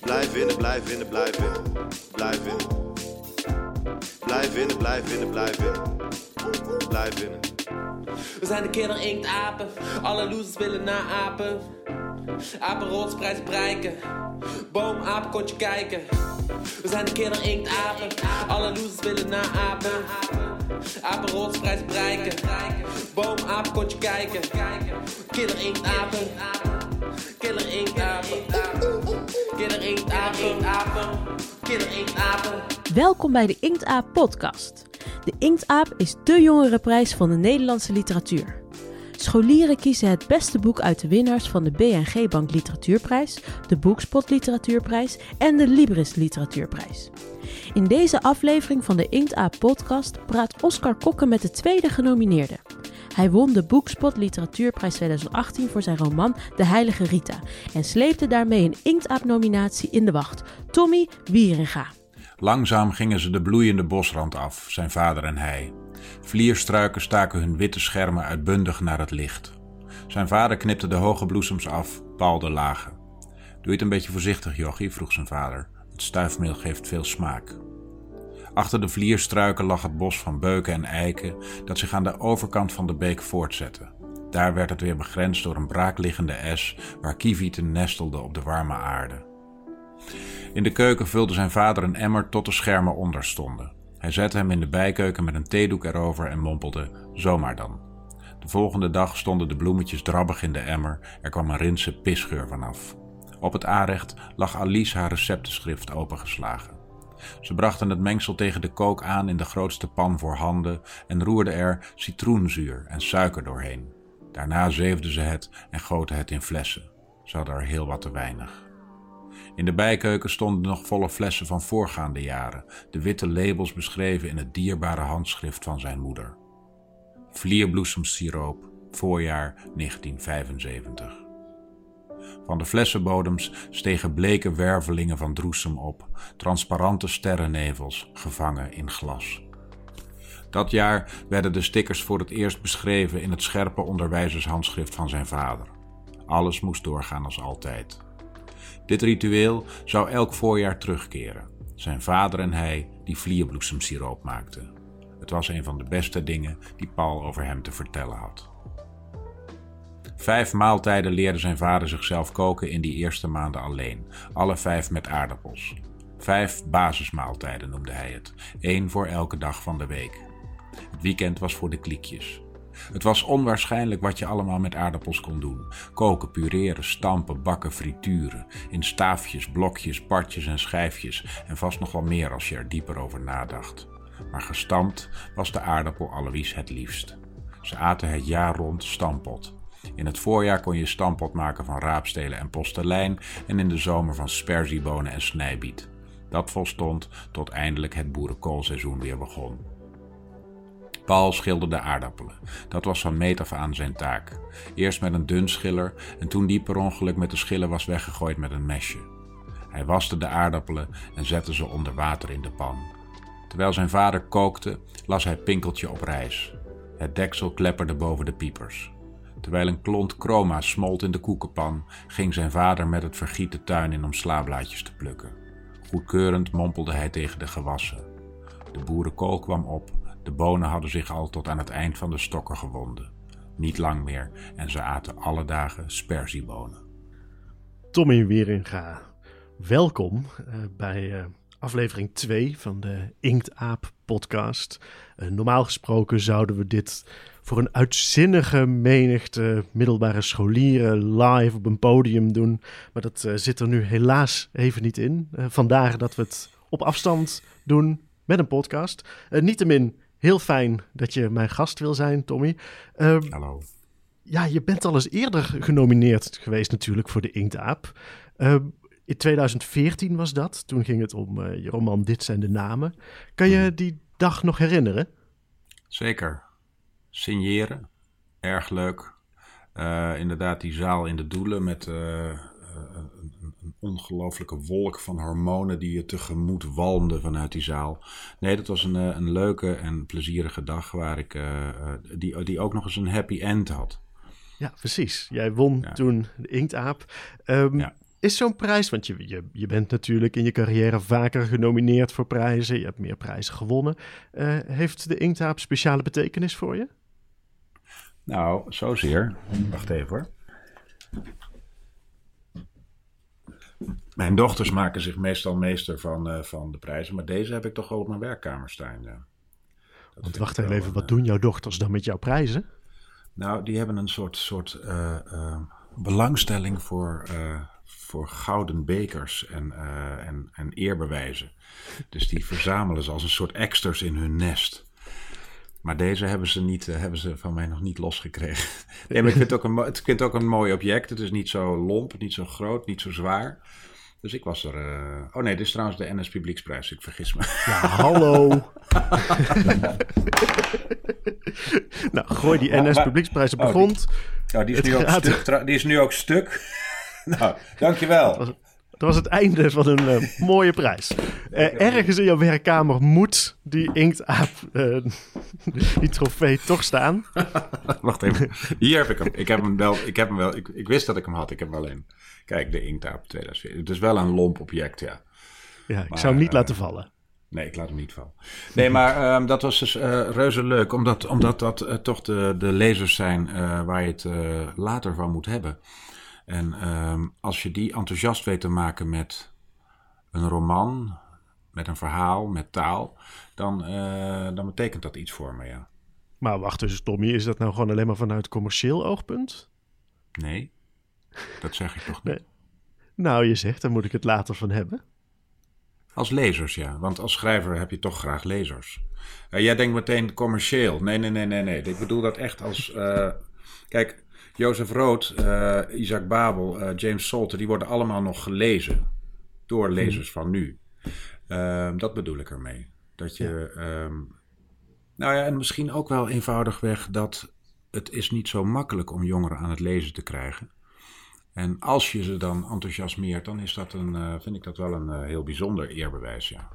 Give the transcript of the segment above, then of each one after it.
Blijf winnen, blijf winnen, blijf winnen. Blijf winnen. Blijf winnen, blijf winnen, blijf winnen. Blijf winnen. We zijn de kinderinkt-apen, alle losers willen naapen. Apenrotsprijs bereiken, boom, apen, kontje kijken. We zijn de kinderinkt-apen, alle losers willen naapen. Apenrotsprijs bereiken, boom, apen, kontje kijken. Kinderinkt-apen, kinderinkt-apen, kinderinkt-apen, kinderinkt-apen. Welkom bij de Inktaap podcast. De Inktaap is de jongerenprijs van de Nederlandse literatuur. Scholieren kiezen het beste boek uit de winnaars van de BNG Bank Literatuurprijs, de Boekspot Literatuurprijs en de Libris Literatuurprijs. In deze aflevering van de Inktaap podcast praat Oscar Kokke met de tweede genomineerde. Hij won de Boekspot Literatuurprijs 2018 voor zijn roman De Heilige Rita en sleepte daarmee een Inktaap-nominatie in de wacht. Tommy Wieringa. Langzaam gingen ze de bloeiende bosrand af, zijn vader en hij. Vlierstruiken staken hun witte schermen uitbundig naar het licht. Zijn vader knipte de hoge bloesems af, Paul de lage. Doe het een beetje voorzichtig, jochie? vroeg zijn vader. Het stuifmeel geeft veel smaak. Achter de vlierstruiken lag het bos van beuken en eiken dat zich aan de overkant van de beek voortzette. Daar werd het weer begrensd door een braakliggende es waar kievieten nestelden op de warme aarde. In de keuken vulde zijn vader een emmer tot de schermen onder stonden. Hij zette hem in de bijkeuken met een theedoek erover en mompelde: Zomaar dan. De volgende dag stonden de bloemetjes drabbig in de emmer, er kwam een rinse pisgeur vanaf. Op het aanrecht lag Alice haar receptenschrift opengeslagen. Ze brachten het mengsel tegen de kook aan in de grootste pan voor handen en roerden er citroenzuur en suiker doorheen. Daarna zeefden ze het en goten het in flessen. Ze hadden er heel wat te weinig. In de bijkeuken stonden nog volle flessen van voorgaande jaren, de witte labels beschreven in het dierbare handschrift van zijn moeder. Vlierbloesemsiroop, voorjaar 1975. Van de flessenbodems stegen bleke wervelingen van droesem op, transparante sterrennevels gevangen in glas. Dat jaar werden de stickers voor het eerst beschreven in het scherpe onderwijzershandschrift van zijn vader. Alles moest doorgaan als altijd. Dit ritueel zou elk voorjaar terugkeren. Zijn vader en hij die vlierbloesemsiroop maakten. Het was een van de beste dingen die Paul over hem te vertellen had. Vijf maaltijden leerde zijn vader zichzelf koken in die eerste maanden alleen, alle vijf met aardappels. Vijf basismaaltijden noemde hij het, één voor elke dag van de week. Het weekend was voor de kliekjes. Het was onwaarschijnlijk wat je allemaal met aardappels kon doen. Koken, pureren, stampen, bakken, frituren. In staafjes, blokjes, partjes en schijfjes. En vast nog wel meer als je er dieper over nadacht. Maar gestampt was de aardappel allerwies het liefst. Ze aten het jaar rond stampot. In het voorjaar kon je stampot maken van raapstelen en postelijn en in de zomer van sperziebonen en snijbiet. Dat volstond tot eindelijk het boerenkoolseizoen weer begon. Paul schilderde aardappelen. Dat was van meet af aan zijn taak. Eerst met een dun schiller en toen die per ongeluk met de schiller was weggegooid met een mesje. Hij waste de aardappelen en zette ze onder water in de pan. Terwijl zijn vader kookte, las hij Pinkeltje op reis. Het deksel klepperde boven de piepers. Terwijl een klont chroma smolt in de koekenpan, ging zijn vader met het vergiet de tuin in om slaablaadjes te plukken. Goedkeurend mompelde hij tegen de gewassen. De boerenkool kwam op de bonen hadden zich al tot aan het eind van de stokken gewonden. Niet lang meer en ze aten alle dagen sperziebonen. Tommy Wieringa, welkom uh, bij uh, aflevering 2 van de Inktaap podcast. Uh, normaal gesproken zouden we dit voor een uitzinnige menigte middelbare scholieren live op een podium doen. Maar dat zit er nu helaas even niet in. vandaar dat we het op afstand doen met een podcast. Niettemin Heel fijn dat je mijn gast wil zijn, Tommy. Uh, Hallo. Ja, je bent al eens eerder genomineerd geweest natuurlijk voor de Inktaap. Uh, in 2014 was dat. Toen ging het om uh, je roman Dit zijn de namen. Kan je hmm. die dag nog herinneren? Zeker. Signeren. Erg leuk. Eh, inderdaad, die zaal in de Doelen met eh, een, een ongelooflijke wolk van hormonen die je tegemoet walmde vanuit die zaal. Nee, dat was een, eh, een leuke en plezierige dag waar ik, uh, die, die ook nog eens een happy end had. Ja, precies. Jij won toen de Inktaap. Um, ja. is zo'n prijs, want je, je, je bent natuurlijk in je carrière vaker genomineerd voor prijzen, je hebt meer prijzen gewonnen. Heeft de Inktaap speciale betekenis voor je? Nou, zozeer. Wacht even hoor. Mijn dochters maken zich meestal meester van, uh, van de prijzen, maar deze heb ik toch wel op mijn werkkamer staan. Ja. Want wacht even, wat doen jouw dochters dan met jouw prijzen? Nou, die hebben een soort, soort uh, uh, belangstelling voor, voor gouden bekers en, en, en eerbewijzen. Dus die verzamelen ze als een soort exters in hun nest. Maar deze hebben ze, niet, hebben ze van mij nog niet losgekregen. Nee, maar ik vind, het ook een, ik vind het ook een mooi object. Het is niet zo lomp, niet zo groot, niet zo zwaar. Dus ik was er. Uh... Oh nee, dit is trouwens de NS Publieksprijs. Ik vergis me. Ja, hallo. nou, gooi die NS Publieksprijs op de oh, grond. Die, oh, die, is nu ook stuk, die is nu ook stuk. nou, dankjewel. Dat was, het einde van een uh, mooie prijs. Uh, ergens in jouw werkkamer moet die inktaap, uh, die trofee toch staan. Wacht even. Hier heb ik hem. Ik heb hem wel. Ik, heb hem wel ik, ik wist dat ik hem had. Ik heb hem alleen. Kijk, de inktaap 2014. Het is wel een lomp object, ja. Ja, ik zou hem niet laten vallen. Nee, ik laat hem niet vallen. Nee, maar um, dat was dus uh, reuze leuk, omdat, omdat dat uh, toch de, de lezers zijn uh, waar je het later van moet hebben. En um, als je die enthousiast weet te maken met een roman, met een verhaal, met taal, dan, dan betekent dat iets voor me, ja. Maar wacht eens, Tommy, is dat nou gewoon alleen maar vanuit commercieel oogpunt? Nee, dat zeg ik toch niet. Nee. Nou, je zegt, daar moet ik het later van hebben. Als lezers, ja. Want als schrijver heb je toch graag lezers. Uh, jij denkt meteen commercieel. Nee, nee, nee, nee, nee. Ik bedoel dat echt als... Uh, kijk, Jozef Rood, uh, Isaac Babel, James Salter... die worden allemaal nog gelezen door hmm. lezers van nu. Ehm, dat bedoel ik ermee. Dat je... Um, nou ja, en misschien ook wel eenvoudigweg dat het is niet zo makkelijk om jongeren aan het lezen te krijgen. En als je ze dan enthousiasmeert, dan is dat een, uh, vind ik dat wel een heel bijzonder eerbewijs, ja.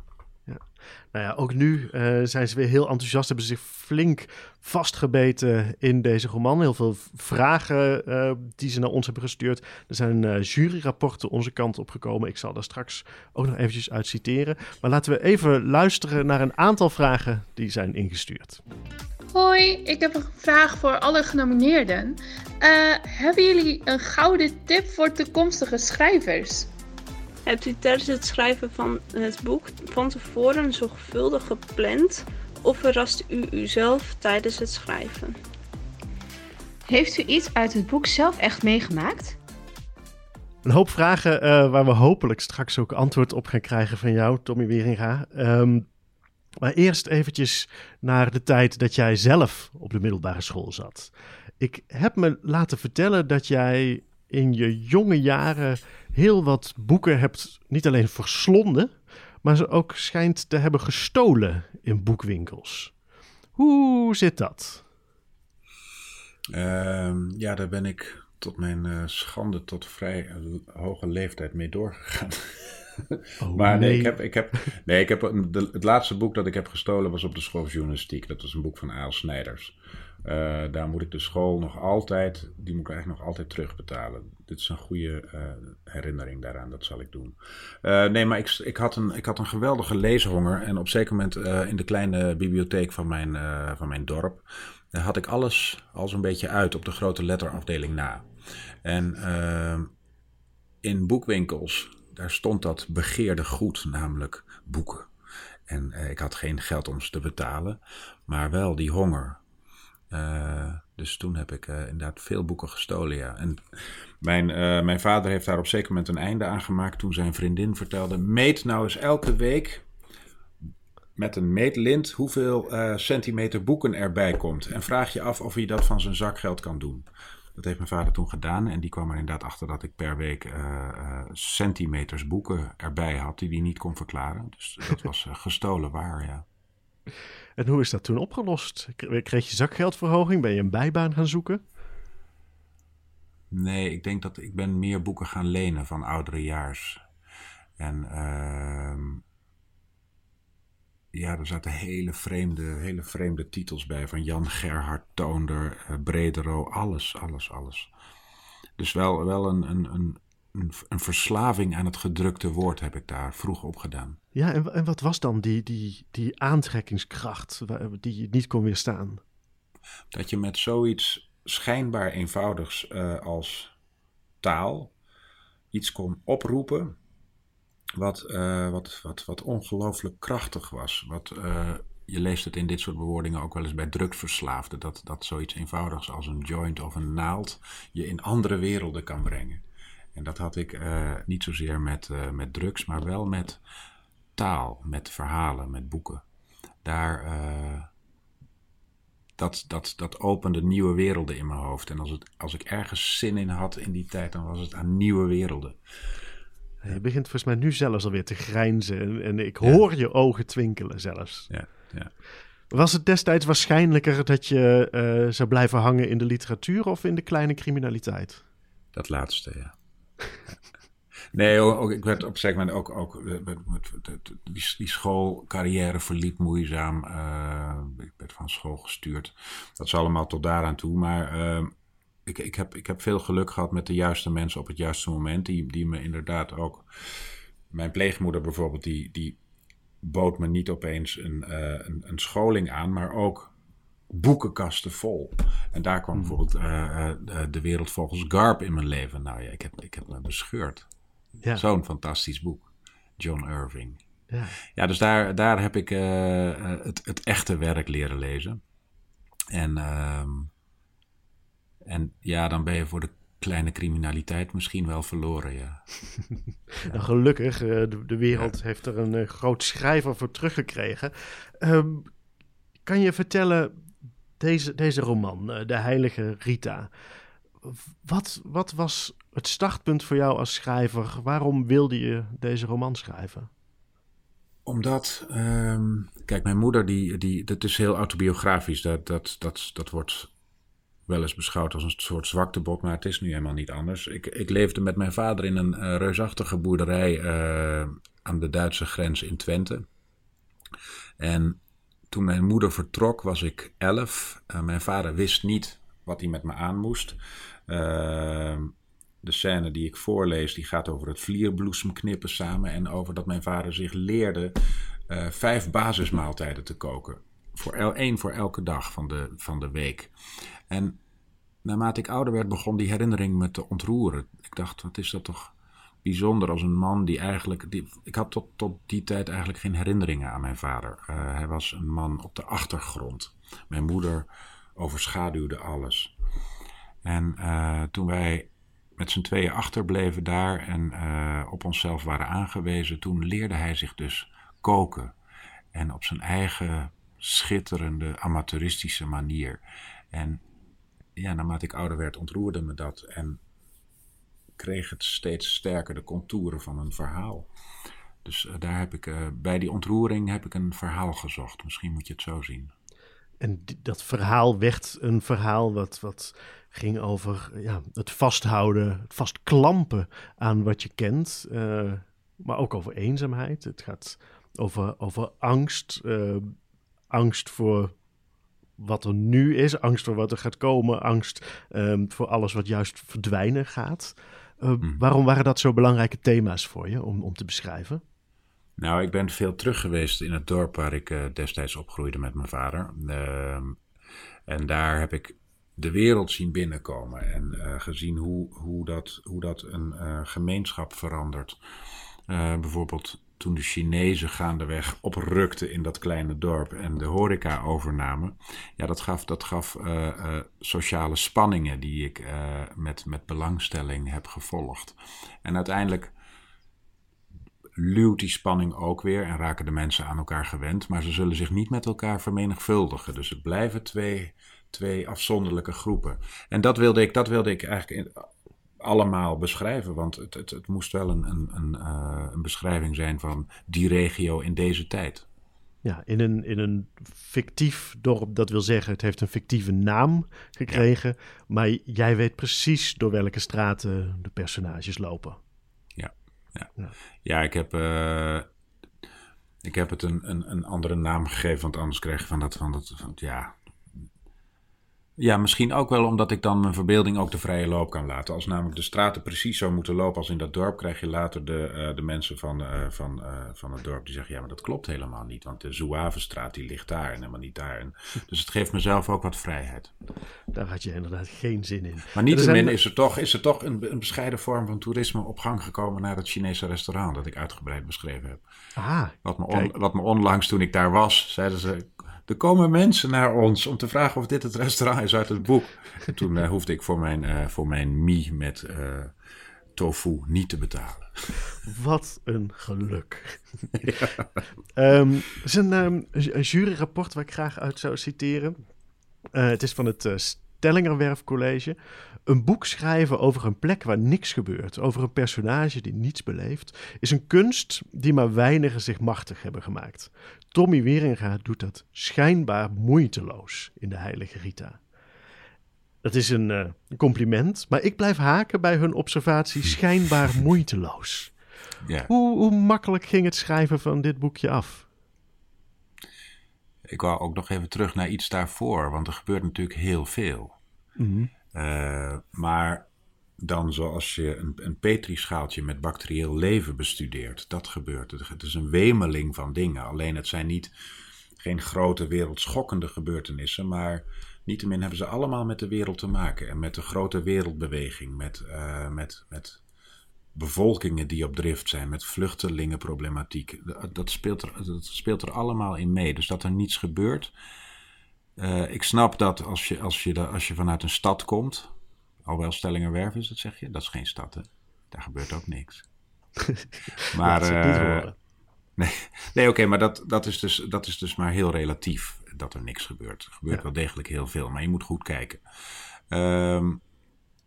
Nou ja, ook nu uh, zijn ze weer heel enthousiast, hebben zich flink vastgebeten in deze roman. Heel veel vragen die ze naar ons hebben gestuurd. Er zijn juryrapporten onze kant op gekomen. Ik zal daar straks ook nog eventjes uit citeren. Maar laten we even luisteren naar een aantal vragen die zijn ingestuurd. Hoi, ik heb een vraag voor alle genomineerden. Uh, hebben jullie een gouden tip voor toekomstige schrijvers? Hebt u tijdens het schrijven van het boek van tevoren zorgvuldig gepland of verrast u uzelf tijdens het schrijven? Heeft u iets uit het boek zelf echt meegemaakt? Een hoop vragen uh, waar we hopelijk straks ook antwoord op gaan krijgen van jou, Tommy Wieringa. Um, maar eerst eventjes naar de tijd dat jij zelf op de middelbare school zat. Ik heb me laten vertellen dat jij in je jonge jaren heel wat boeken hebt niet alleen verslonden, maar ze ook schijnt te hebben gestolen in boekwinkels. Hoe zit dat? Uh, ja, daar ben ik tot mijn uh, schande tot vrij hoge leeftijd mee doorgegaan. Oh, maar nee, ik heb, ik heb, nee, ik heb het laatste boek dat ik heb gestolen was op de school journalistiek. Dat was een boek van Aal Snijders. Uh, daar moet ik de school nog altijd, die moet ik eigenlijk nog altijd terugbetalen. Dit is een goede uh, herinnering daaraan, dat zal ik doen. Uh, nee, maar ik, ik, had een, ik had een geweldige leeshonger. En op zeker moment in de kleine bibliotheek van mijn, van mijn dorp had ik alles al zo'n beetje uit op de grote letterafdeling na. En in boekwinkels daar stond dat begeerde goed, namelijk boeken. En ik had geen geld om ze te betalen, maar wel die honger. Uh, dus toen heb ik uh, inderdaad veel boeken gestolen, ja. En mijn, mijn vader heeft daar op zeker moment een einde aan gemaakt toen zijn vriendin vertelde: Meet nou eens elke week met een meetlint hoeveel centimeter boeken erbij komt. En vraag je af of hij dat van zijn zakgeld kan doen. Dat heeft mijn vader toen gedaan. En die kwam er inderdaad achter dat ik per week centimeters boeken erbij had die hij niet kon verklaren. Dus dat was gestolen waar, ja. En hoe is dat toen opgelost? Kreeg je zakgeldverhoging? Ben je een bijbaan gaan zoeken? Nee, ik denk dat ik ben meer boeken gaan lenen van ouderejaars. En uh, ja, er zaten hele vreemde, hele vreemde titels bij. Van Jan Gerhard Toonder, uh, Bredero, alles, alles, alles. Dus wel, wel een, een, een, een, een verslaving aan het gedrukte woord heb ik daar vroeg op gedaan. Ja, en, en wat was dan die, die, die aantrekkingskracht die je niet kon weerstaan? Dat je met zoiets schijnbaar eenvoudigs eh, als taal iets kon oproepen wat, eh, wat, wat, wat ongelooflijk krachtig was. Wat, eh, je leest het in dit soort bewoordingen ook wel eens bij drugsverslaafden, dat, dat zoiets eenvoudigs als een joint of een naald je in andere werelden kan brengen. En dat had ik eh, niet zozeer met, eh, met drugs, maar wel met taal, met verhalen, met boeken. Daar, eh, dat, dat, dat opende nieuwe werelden in mijn hoofd. En als, het, als ik ergens zin in had in die tijd, dan was het aan nieuwe werelden. Je begint volgens mij nu zelfs alweer te grijnzen en, en ik hoor je ogen twinkelen zelfs. Ja, ja. Was het destijds waarschijnlijker dat je zou blijven hangen in de literatuur of in de kleine criminaliteit? Dat laatste, ja. Nee, ook, ik werd op een moment ook, eh, die, schoolcarrière verliep moeizaam. eh, ik werd van school gestuurd. Dat is allemaal tot daaraan toe. Maar eh, ik, ik, heb, ik heb veel geluk gehad met de juiste mensen op het juiste moment. Die, me inderdaad ook. Mijn pleegmoeder bijvoorbeeld, die, die bood me niet opeens een, eh, een scholing aan, maar ook boekenkasten vol. En daar kwam bijvoorbeeld eh, eh, de- wereld volgens Garp in mijn leven. Nou ja, ik heb, ik heb me bescheurd. Ja. Zo'n fantastisch boek. John Irving. Ja. Ja, dus daar, daar heb ik eh, het, het echte werk leren lezen. En, ehm, en ja, dan ben je voor de kleine criminaliteit misschien wel verloren, ja. Nou, gelukkig, de, de wereld heeft er een groot schrijver voor teruggekregen. Ehm, kan je vertellen, deze, deze roman, eh, De Heilige Rita, wat, wat was het startpunt voor jou als schrijver? Waarom wilde je deze roman schrijven? Omdat, ehm, kijk, mijn moeder, die, die, dat is heel autobiografisch. Dat, dat, dat, dat wordt wel eens beschouwd als een soort zwaktebod, maar het is nu helemaal niet anders. Ik, ik leefde met mijn vader in een eh, reusachtige boerderij eh, aan de Duitse grens in Twente. En toen mijn moeder vertrok, was ik elf. Eh, mijn vader wist niet wat hij met me aan moest. Ehm, de scène die ik voorlees, die gaat over het vlierbloesem knippen samen. En over dat mijn vader zich leerde eh, vijf basismaaltijden te koken. Voor el, één voor elke dag van de, van de week. En naarmate ik ouder werd, begon die herinnering me te ontroeren. Ik dacht, wat is dat toch bijzonder als een man die eigenlijk... Die, ik had tot, tot die tijd eigenlijk geen herinneringen aan mijn vader. Eh, hij was een man op de achtergrond. Mijn moeder overschaduwde alles. En eh, toen wij met z'n tweeën achterbleven daar en eh, op onszelf waren aangewezen, toen leerde hij zich dus koken. En op zijn eigen schitterende, amateuristische manier. En ja, naarmate ik ouder werd, ontroerde me dat. En kreeg het steeds sterker de contouren van een verhaal. Dus eh, daar heb ik, eh, bij die ontroering heb ik een verhaal gezocht. Misschien moet je het zo zien. En dat verhaal werd een verhaal wat, wat ging over ja, het vasthouden, het vastklampen aan wat je kent. eh, maar ook over eenzaamheid. Het gaat over, over angst. angst voor wat er nu is, angst voor wat er gaat komen, angst ehm, voor alles wat juist verdwijnen gaat. Eh, Waarom waren dat zo belangrijke thema's voor je om, om te beschrijven? Nou, ik ben veel terug geweest in het dorp waar ik eh, destijds opgroeide met mijn vader. Ehm, en daar heb ik de wereld zien binnenkomen en eh, gezien hoe, hoe, dat, hoe dat een gemeenschap verandert. Bijvoorbeeld toen de Chinezen gaandeweg oprukten in dat kleine dorp en de horeca overnamen. Ja, dat gaf, dat gaf eh, eh, sociale spanningen die ik eh, met, met belangstelling heb gevolgd. En uiteindelijk luwt die spanning ook weer en raken de mensen aan elkaar gewend, maar ze zullen zich niet met elkaar vermenigvuldigen. Dus het blijven twee, twee afzonderlijke groepen. En dat wilde ik, dat wilde ik eigenlijk in- allemaal beschrijven, want het, het, het moest wel een, een, een, eh, een beschrijving zijn van die regio in deze tijd. Ja, in een, in een fictief dorp, dat wil zeggen, het heeft een fictieve naam gekregen. Maar jij weet precies door welke straten de personages lopen. Ja, ja. Ja. ja ik, heb, eh, ik heb het een, een, een andere naam gegeven, want anders krijg je van dat, van dat van, ja, Ja, misschien ook wel omdat ik dan mijn verbeelding ook de vrije loop kan laten. Als namelijk de straten precies zo moeten lopen als in dat dorp, krijg je later de, eh, de mensen van, eh, van, eh, van het dorp die zeggen: ja, maar dat klopt helemaal niet. Want de Zouavestraat die ligt daar en helemaal niet daar. En, dus het geeft mezelf ook wat vrijheid. Daar had je inderdaad geen zin in. Maar niettemin is er toch, is er toch een, een bescheiden vorm van toerisme op gang gekomen naar het Chinese restaurant dat ik uitgebreid beschreven heb. Ah, Wat me, on- wat me onlangs toen ik daar was, zeiden ze. Er komen mensen naar ons om te vragen of dit het restaurant is uit het boek. En toen eh, hoefde ik voor mijn, eh, voor mijn mie met eh, tofu niet te betalen. Wat een geluk. Ehm, er is een, ju- een juryrapport waar ik graag uit zou citeren. Het is van het eh, Stellingerwerf College. Een boek schrijven over een plek waar niks gebeurt, over een personage die niets beleeft, is een kunst die maar weinigen zich machtig hebben gemaakt. Tommy Wieringa doet dat schijnbaar moeiteloos in de Heilige Rita. Dat is een eh, compliment, maar ik blijf haken bij hun observatie schijnbaar moeiteloos. Ja. Hoe, hoe makkelijk ging het schrijven van dit boekje af? Ik wou ook nog even terug naar iets daarvoor, want er gebeurt natuurlijk heel veel. Eh, maar dan zoals je een, een petrischaaltje met bacterieel leven bestudeert, dat gebeurt. Het- is een wemeling van dingen. Alleen het zijn niet, geen grote wereldschokkende gebeurtenissen, maar niettemin hebben ze allemaal met de wereld te maken. En met de grote wereldbeweging, met, eh, met, met bevolkingen die op drift zijn, met vluchtelingenproblematiek. Dat, speelt er, dat speelt er allemaal in mee. Dus dat er niets gebeurt. Eh, ik snap dat als je, als, je, als je vanuit een stad komt, alhoewel Stellingerwerf is het, zeg je, dat is geen stad, hè? Daar gebeurt ook niks. maar, eh. Nee, nee oké, maar dat, dat, is dus, dat is dus maar heel relatief dat er niks gebeurt. Er gebeurt Ja. wel degelijk heel veel, maar je moet goed kijken. Ehm,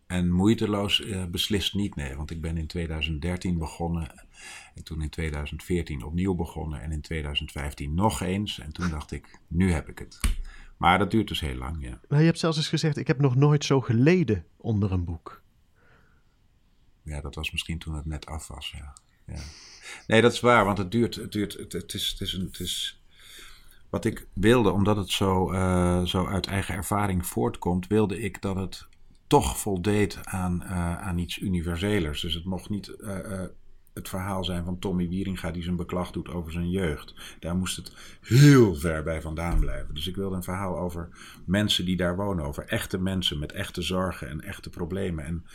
en moeiteloos eh, beslist niet, nee. Want ik ben in 2013 begonnen. En toen in 2014 opnieuw begonnen. En in 2015 nog eens. En toen dacht ik, nu heb ik het. Maar dat duurt dus heel lang, ja. Nou, je hebt zelfs eens gezegd, ik heb nog nooit zo geleden onder een boek. Ja, dat was misschien toen het net af was, ja. ja. Nee, dat is waar, want het duurt, het duurt, het, het is, het is, een, het is... Wat ik wilde, omdat het zo, eh, zo uit eigen ervaring voortkomt, wilde ik dat het toch voldeed aan, eh, aan iets universelers. Dus het mocht niet eh, het verhaal zijn van Tommy Wieringa die zijn beklag doet over zijn jeugd. Daar moest het heel ver bij vandaan blijven. Dus ik wilde een verhaal over mensen die daar wonen, over echte mensen met echte zorgen en echte problemen. En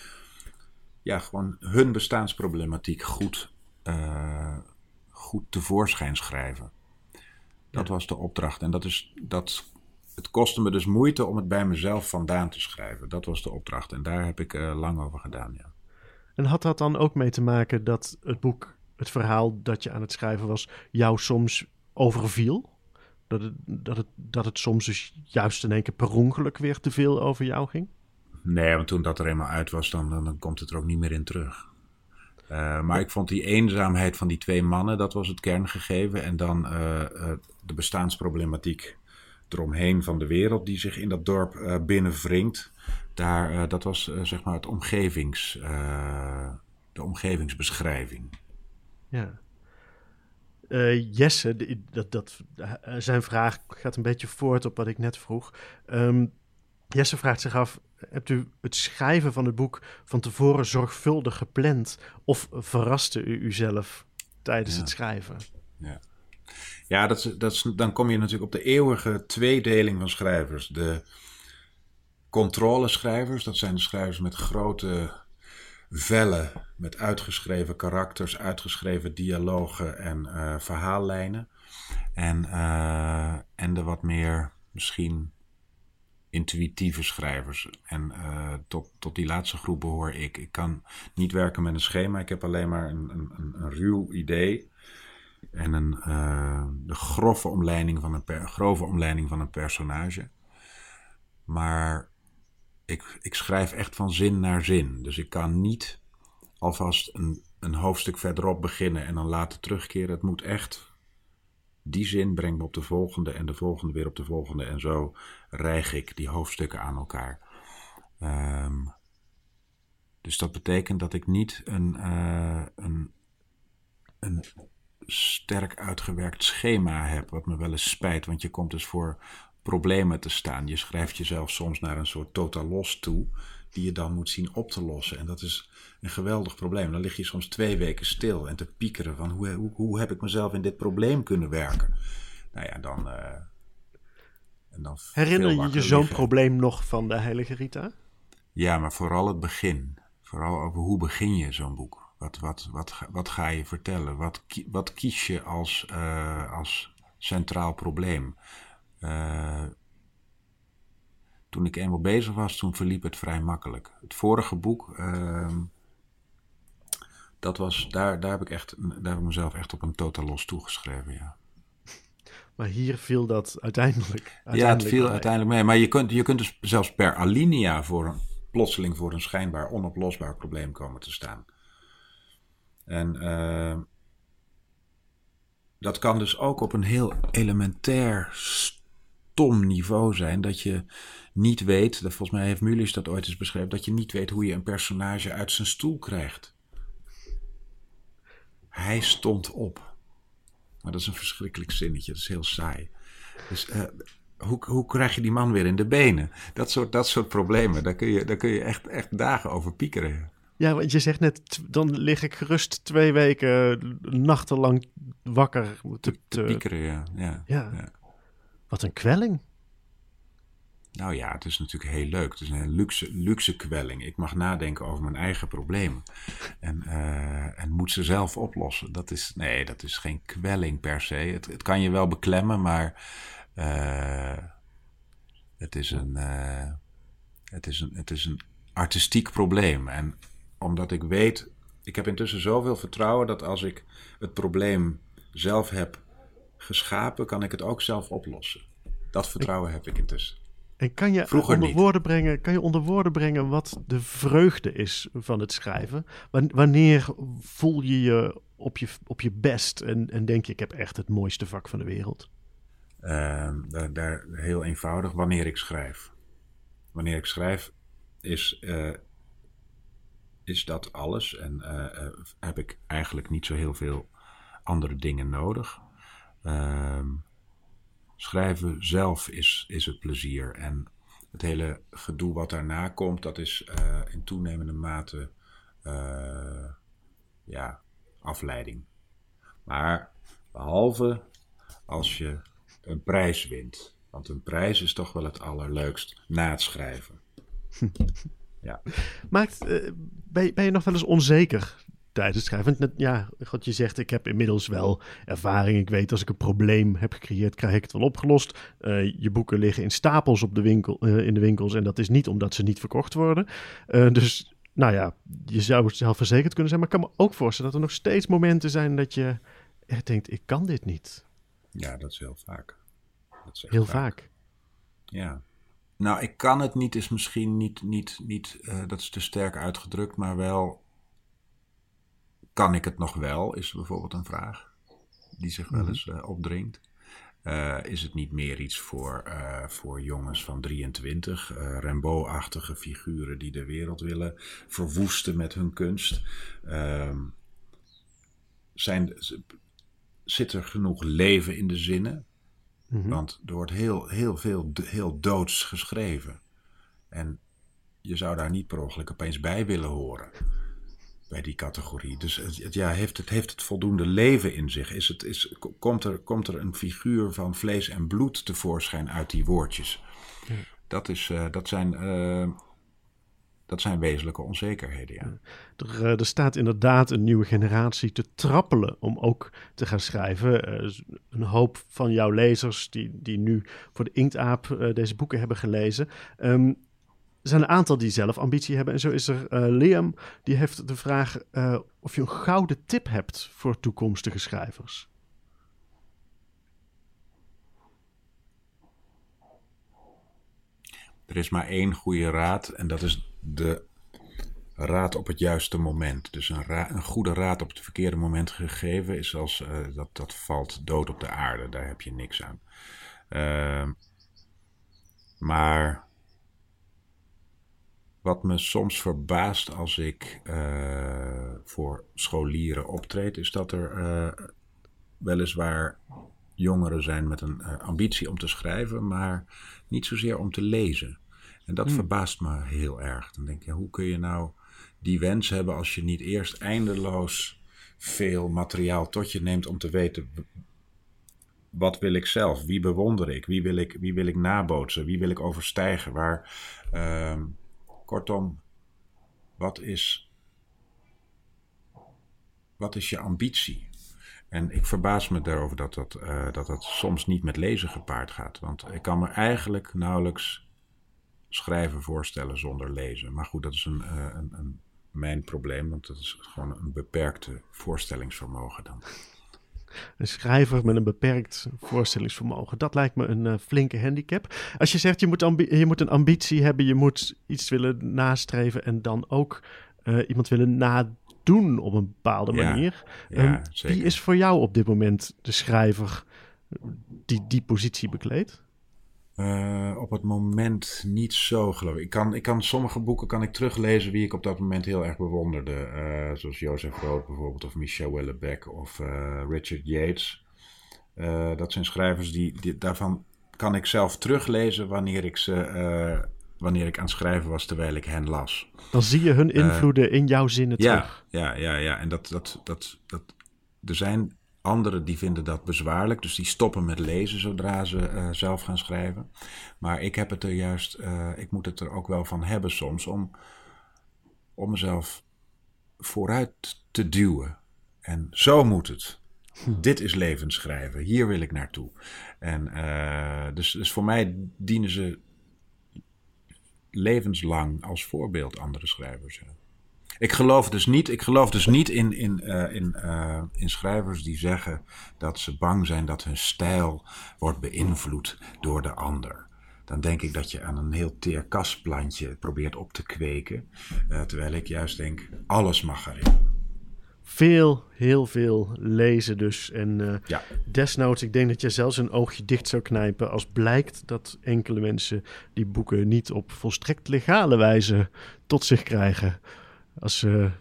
ja, gewoon hun bestaansproblematiek goed, eh, goed tevoorschijn schrijven. Dat was de opdracht. En dat is, dat, het kostte me dus moeite om het bij mezelf vandaan te schrijven. Dat was de opdracht. En daar heb ik eh, lang over gedaan, ja. En had dat dan ook mee te maken dat het boek, het verhaal dat je aan het schrijven was, jou soms overviel? Dat het, dat het, dat het soms dus juist in één keer per ongeluk weer te veel over jou ging? Nee, want toen dat er eenmaal uit was, dan, dan, komt het er ook niet meer in terug. Eh, maar ik vond die eenzaamheid van die twee mannen, dat was het kerngegeven. En dan eh, eh, de bestaansproblematiek eromheen van de wereld die zich in dat dorp binnenwringt. Daar, eh, dat was eh, zeg maar het omgevings, eh, de omgevingsbeschrijving. Ja. Jesse, die- dat, dat, zijn vraag gaat een beetje voort op wat ik net vroeg. Ehm, Jesse vraagt zich af: hebt u het schrijven van het boek van tevoren zorgvuldig gepland of verraste u uzelf tijdens Ja. het schrijven? Ja, dat is, dat is, dan kom je natuurlijk op de eeuwige tweedeling van schrijvers. De controleschrijvers, dat zijn de schrijvers met grote vellen, met uitgeschreven karakters, uitgeschreven dialogen en eh, verhaallijnen. En, eh, en de wat meer misschien intuïtieve schrijvers. En eh, tot, tot die laatste groep behoor ik. Ik kan niet werken met een schema, ik heb alleen maar een, een, een, ruw idee. En een, de grove omleiding, van een per, grove omleiding van een personage. Maar ik, ik schrijf echt van zin naar zin. Dus ik kan niet alvast een, een hoofdstuk verderop beginnen en dan later terugkeren. Het moet echt. Die zin brengt me op de volgende en de volgende weer op de volgende. En zo rijg ik die hoofdstukken aan elkaar. Ehm, dus dat betekent dat ik niet een, eh, een, een sterk uitgewerkt schema heb, wat me wel eens spijt. Want je komt dus voor problemen te staan. Je schrijft jezelf soms naar een soort totaal los toe, die je dan moet zien op te lossen. En dat is een geweldig probleem. Dan lig je soms twee weken stil en te piekeren van hoe, hoe, hoe heb ik mezelf in dit probleem kunnen werken. Nou ja, dan. Uh, en dan Herinner je je zo'n probleem nog van de Heilige Rita? Ja, maar vooral het begin. Vooral over hoe begin je zo'n boek. Wat, wat, wat, wat ga je vertellen? Wat, wat kies je als, uh, als centraal probleem? Uh, toen ik eenmaal bezig was, toen verliep het vrij makkelijk. Het vorige boek, uh, dat was, daar, daar, heb ik echt, daar heb ik mezelf echt op een totaal los toegeschreven, ja. Maar hier viel dat uiteindelijk, uiteindelijk Ja, het viel uiteindelijk mee. Maar je kunt, je kunt dus zelfs per alinea voor een, plotseling voor een schijnbaar onoplosbaar probleem komen te staan. En uh, dat kan dus ook op een heel elementair, stom niveau zijn. Dat je niet weet, dat volgens mij heeft Mulisch dat ooit eens beschreven, dat je niet weet hoe je een personage uit zijn stoel krijgt. Hij stond op. Maar dat is een verschrikkelijk zinnetje, dat is heel saai. Dus uh, hoe, hoe krijg je die man weer in de benen? Dat soort, dat soort problemen, daar kun je, daar kun je echt, echt dagen over piekeren. Ja, want je zegt net, dan lig ik gerust twee weken nachtenlang wakker te, te, piekeren. Ja. Ja, ja. ja. Wat een kwelling. Nou ja, het is natuurlijk heel leuk. Het is een luxe, luxe kwelling. Ik mag nadenken over mijn eigen problemen. En, uh, en moet ze zelf oplossen. Dat is, nee, dat is geen kwelling per se. Het, het kan je wel beklemmen, maar uh, het, is een, uh, het, is een, het is een artistiek probleem. En omdat ik weet, ik heb intussen zoveel vertrouwen dat als ik het probleem zelf heb geschapen, kan ik het ook zelf oplossen. Dat vertrouwen heb ik intussen. En kan je, onder woorden brengen, kan je onder woorden brengen wat de vreugde is van het schrijven? Wanneer voel je je op je, op je best en, en denk je, ik heb echt het mooiste vak van de wereld? Uh, daar, daar, heel eenvoudig, wanneer ik schrijf. Wanneer ik schrijf is, uh, is dat alles en uh, heb ik eigenlijk niet zo heel veel andere dingen nodig. Ehm, schrijven zelf is, is het plezier. En het hele gedoe wat daarna komt, dat is uh, in toenemende mate uh, ja, afleiding. Maar behalve als je een prijs wint. Want een prijs is toch wel het allerleukst na het schrijven. ja. Maakt, uh, ben, ben je nog wel eens onzeker tijdens schrijven. Ja, God, je zegt, ik heb inmiddels wel ervaring. Ik weet, als ik een probleem heb gecreëerd, krijg ik het wel opgelost. Uh, je boeken liggen in stapels op de winkel, uh, in de winkels. En dat is niet omdat ze niet verkocht worden. Uh, dus, nou ja, je zou zelfverzekerd kunnen zijn. Maar ik kan me ook voorstellen dat er nog steeds momenten zijn dat je denkt, ik kan dit niet. Ja, dat is heel vaak. Dat is heel vaak. vaak. Ja. Nou, ik kan het niet, is misschien niet, niet, niet dat is te sterk uitgedrukt, maar wel kan ik het nog wel, is bijvoorbeeld een vraag die zich wel mhm. eens uh, opdringt. Uh, is het niet meer iets voor, uh, voor jongens van 23, Rimbaud-achtige figuren die de wereld willen verwoesten met hun kunst? Ehm, zijn, zit er genoeg leven in de zinnen? Mm Want er wordt heel, heel veel heel doods geschreven. En je zou daar niet per ongeluk opeens bij willen horen bij die categorie. Dus het, ja, heeft, het, heeft het voldoende leven in zich? Is het, is, komt, er, komt er een figuur van vlees en bloed tevoorschijn uit die woordjes? Dat, is, uh, dat, zijn, uh, dat zijn wezenlijke onzekerheden, ja. Er, uh, er, staat inderdaad een nieuwe generatie te trappelen om ook te gaan schrijven. een hoop van jouw lezers die, die nu voor de Inktaap deze boeken hebben gelezen... Um, er zijn een aantal die zelf ambitie hebben. En zo is er uh, Liam, die heeft de vraag uh, of je een gouden tip hebt voor toekomstige schrijvers. Er is maar één goede raad en dat is de raad op het juiste moment. Dus een, een goede raad op het verkeerde moment gegeven is als uh, dat, dat valt dood op de aarde. Daar heb je niks aan. Uh, maar wat me soms verbaast als ik uh, voor scholieren optreed, is dat er uh, weliswaar jongeren zijn met een eh, ambitie om te schrijven, maar niet zozeer om te lezen. En dat verbaast me heel erg. Dan denk je, hoe kun je nou die wens hebben als je niet eerst eindeloos veel materiaal tot je neemt om te weten wat wil ik zelf, wie bewonder ik, wie wil ik, wie wil ik nabootsen, wie wil ik overstijgen, waar, ehm, kortom, wat is, wat is je ambitie? En ik verbaas me daarover dat dat, eh, dat dat soms niet met lezen gepaard gaat. Want ik kan me eigenlijk nauwelijks schrijven voorstellen zonder lezen. Maar goed, dat is een, eh, een, een mijn probleem, want dat is gewoon een beperkte voorstellingsvermogen dan. Een schrijver met een beperkt voorstellingsvermogen. Dat lijkt me een uh, flinke handicap. Als je zegt je moet, je moet een ambitie hebben, je moet iets willen nastreven en dan ook uh, iemand willen nadoen op een bepaalde manier. Ja, um, wie is voor jou op dit moment de schrijver die die positie bekleedt? Uh, op het moment niet zo, geloof ik. Ik kan, ik kan sommige boeken kan ik teruglezen wie ik op dat moment heel erg bewonderde. Uh, zoals Joseph Roth bijvoorbeeld, of Michel Houellebecq of uh, Richard Yates. dat zijn schrijvers die, die, daarvan kan ik zelf teruglezen wanneer ik, ze, wanneer ik aan het schrijven was terwijl ik hen las. Dan zie je hun invloeden in jouw zinnen ja, terug. Ja, ja, ja. En dat, dat, dat, dat, er zijn Anderen die vinden dat bezwaarlijk, dus die stoppen met lezen zodra ze uh, zelf gaan schrijven. Maar ik heb het er juist, uh, ik moet het er ook wel van hebben soms om, om mezelf vooruit te duwen. En zo moet het. Hm. Dit is levensschrijven, hier wil ik naartoe. En uh, dus, dus voor mij dienen ze levenslang als voorbeeld andere schrijvers. Ik geloof dus niet, ik geloof dus niet in, in, uh, in, uh, in schrijvers die zeggen dat ze bang zijn dat hun stijl wordt beïnvloed door de ander. Dan denk ik dat je aan een heel teer kastplantje probeert op te kweken. Uh, terwijl ik juist denk, alles mag erin. Veel, heel veel lezen dus. En ja. desnoods, ik denk dat je zelfs een oogje dicht zou knijpen als blijkt dat enkele mensen die boeken niet op volstrekt legale wijze tot zich krijgen als ze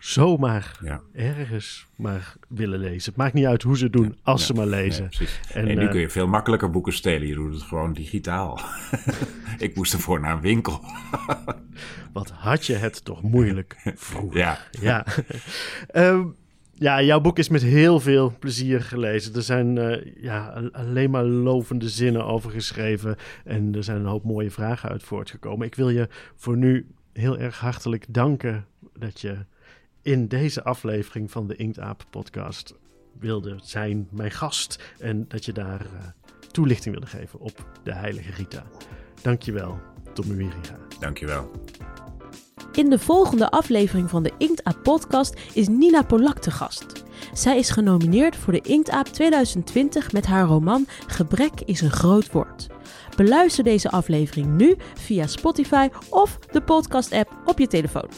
zomaar ja. ergens maar willen lezen. Het maakt niet uit hoe ze het doen, ja, als ja, ze maar lezen. en, en, nu uh, kun je veel makkelijker boeken stelen. Je doet het gewoon digitaal. ik moest ervoor naar een winkel. Wat had je het toch moeilijk vroeger. Ja. Ja. um, ja, jouw boek is met heel veel plezier gelezen. Er zijn uh, ja, alleen maar lovende zinnen over geschreven. En er zijn een hoop mooie vragen uit voortgekomen. Ik wil je voor nu heel erg hartelijk danken dat je in deze aflevering van de Inktaap podcast wilde zijn, mijn gast. En dat je daar uh, toelichting wilde geven op de heilige Rita. Dankjewel, Tommy Wieringa. Dankjewel. In de volgende aflevering van de Inktaap podcast is Nina Polak te gast. Zij is genomineerd voor de Inktaap 2020 met haar roman Gebrek is een groot woord. Beluister deze aflevering nu via Spotify of de podcast-app op je telefoon.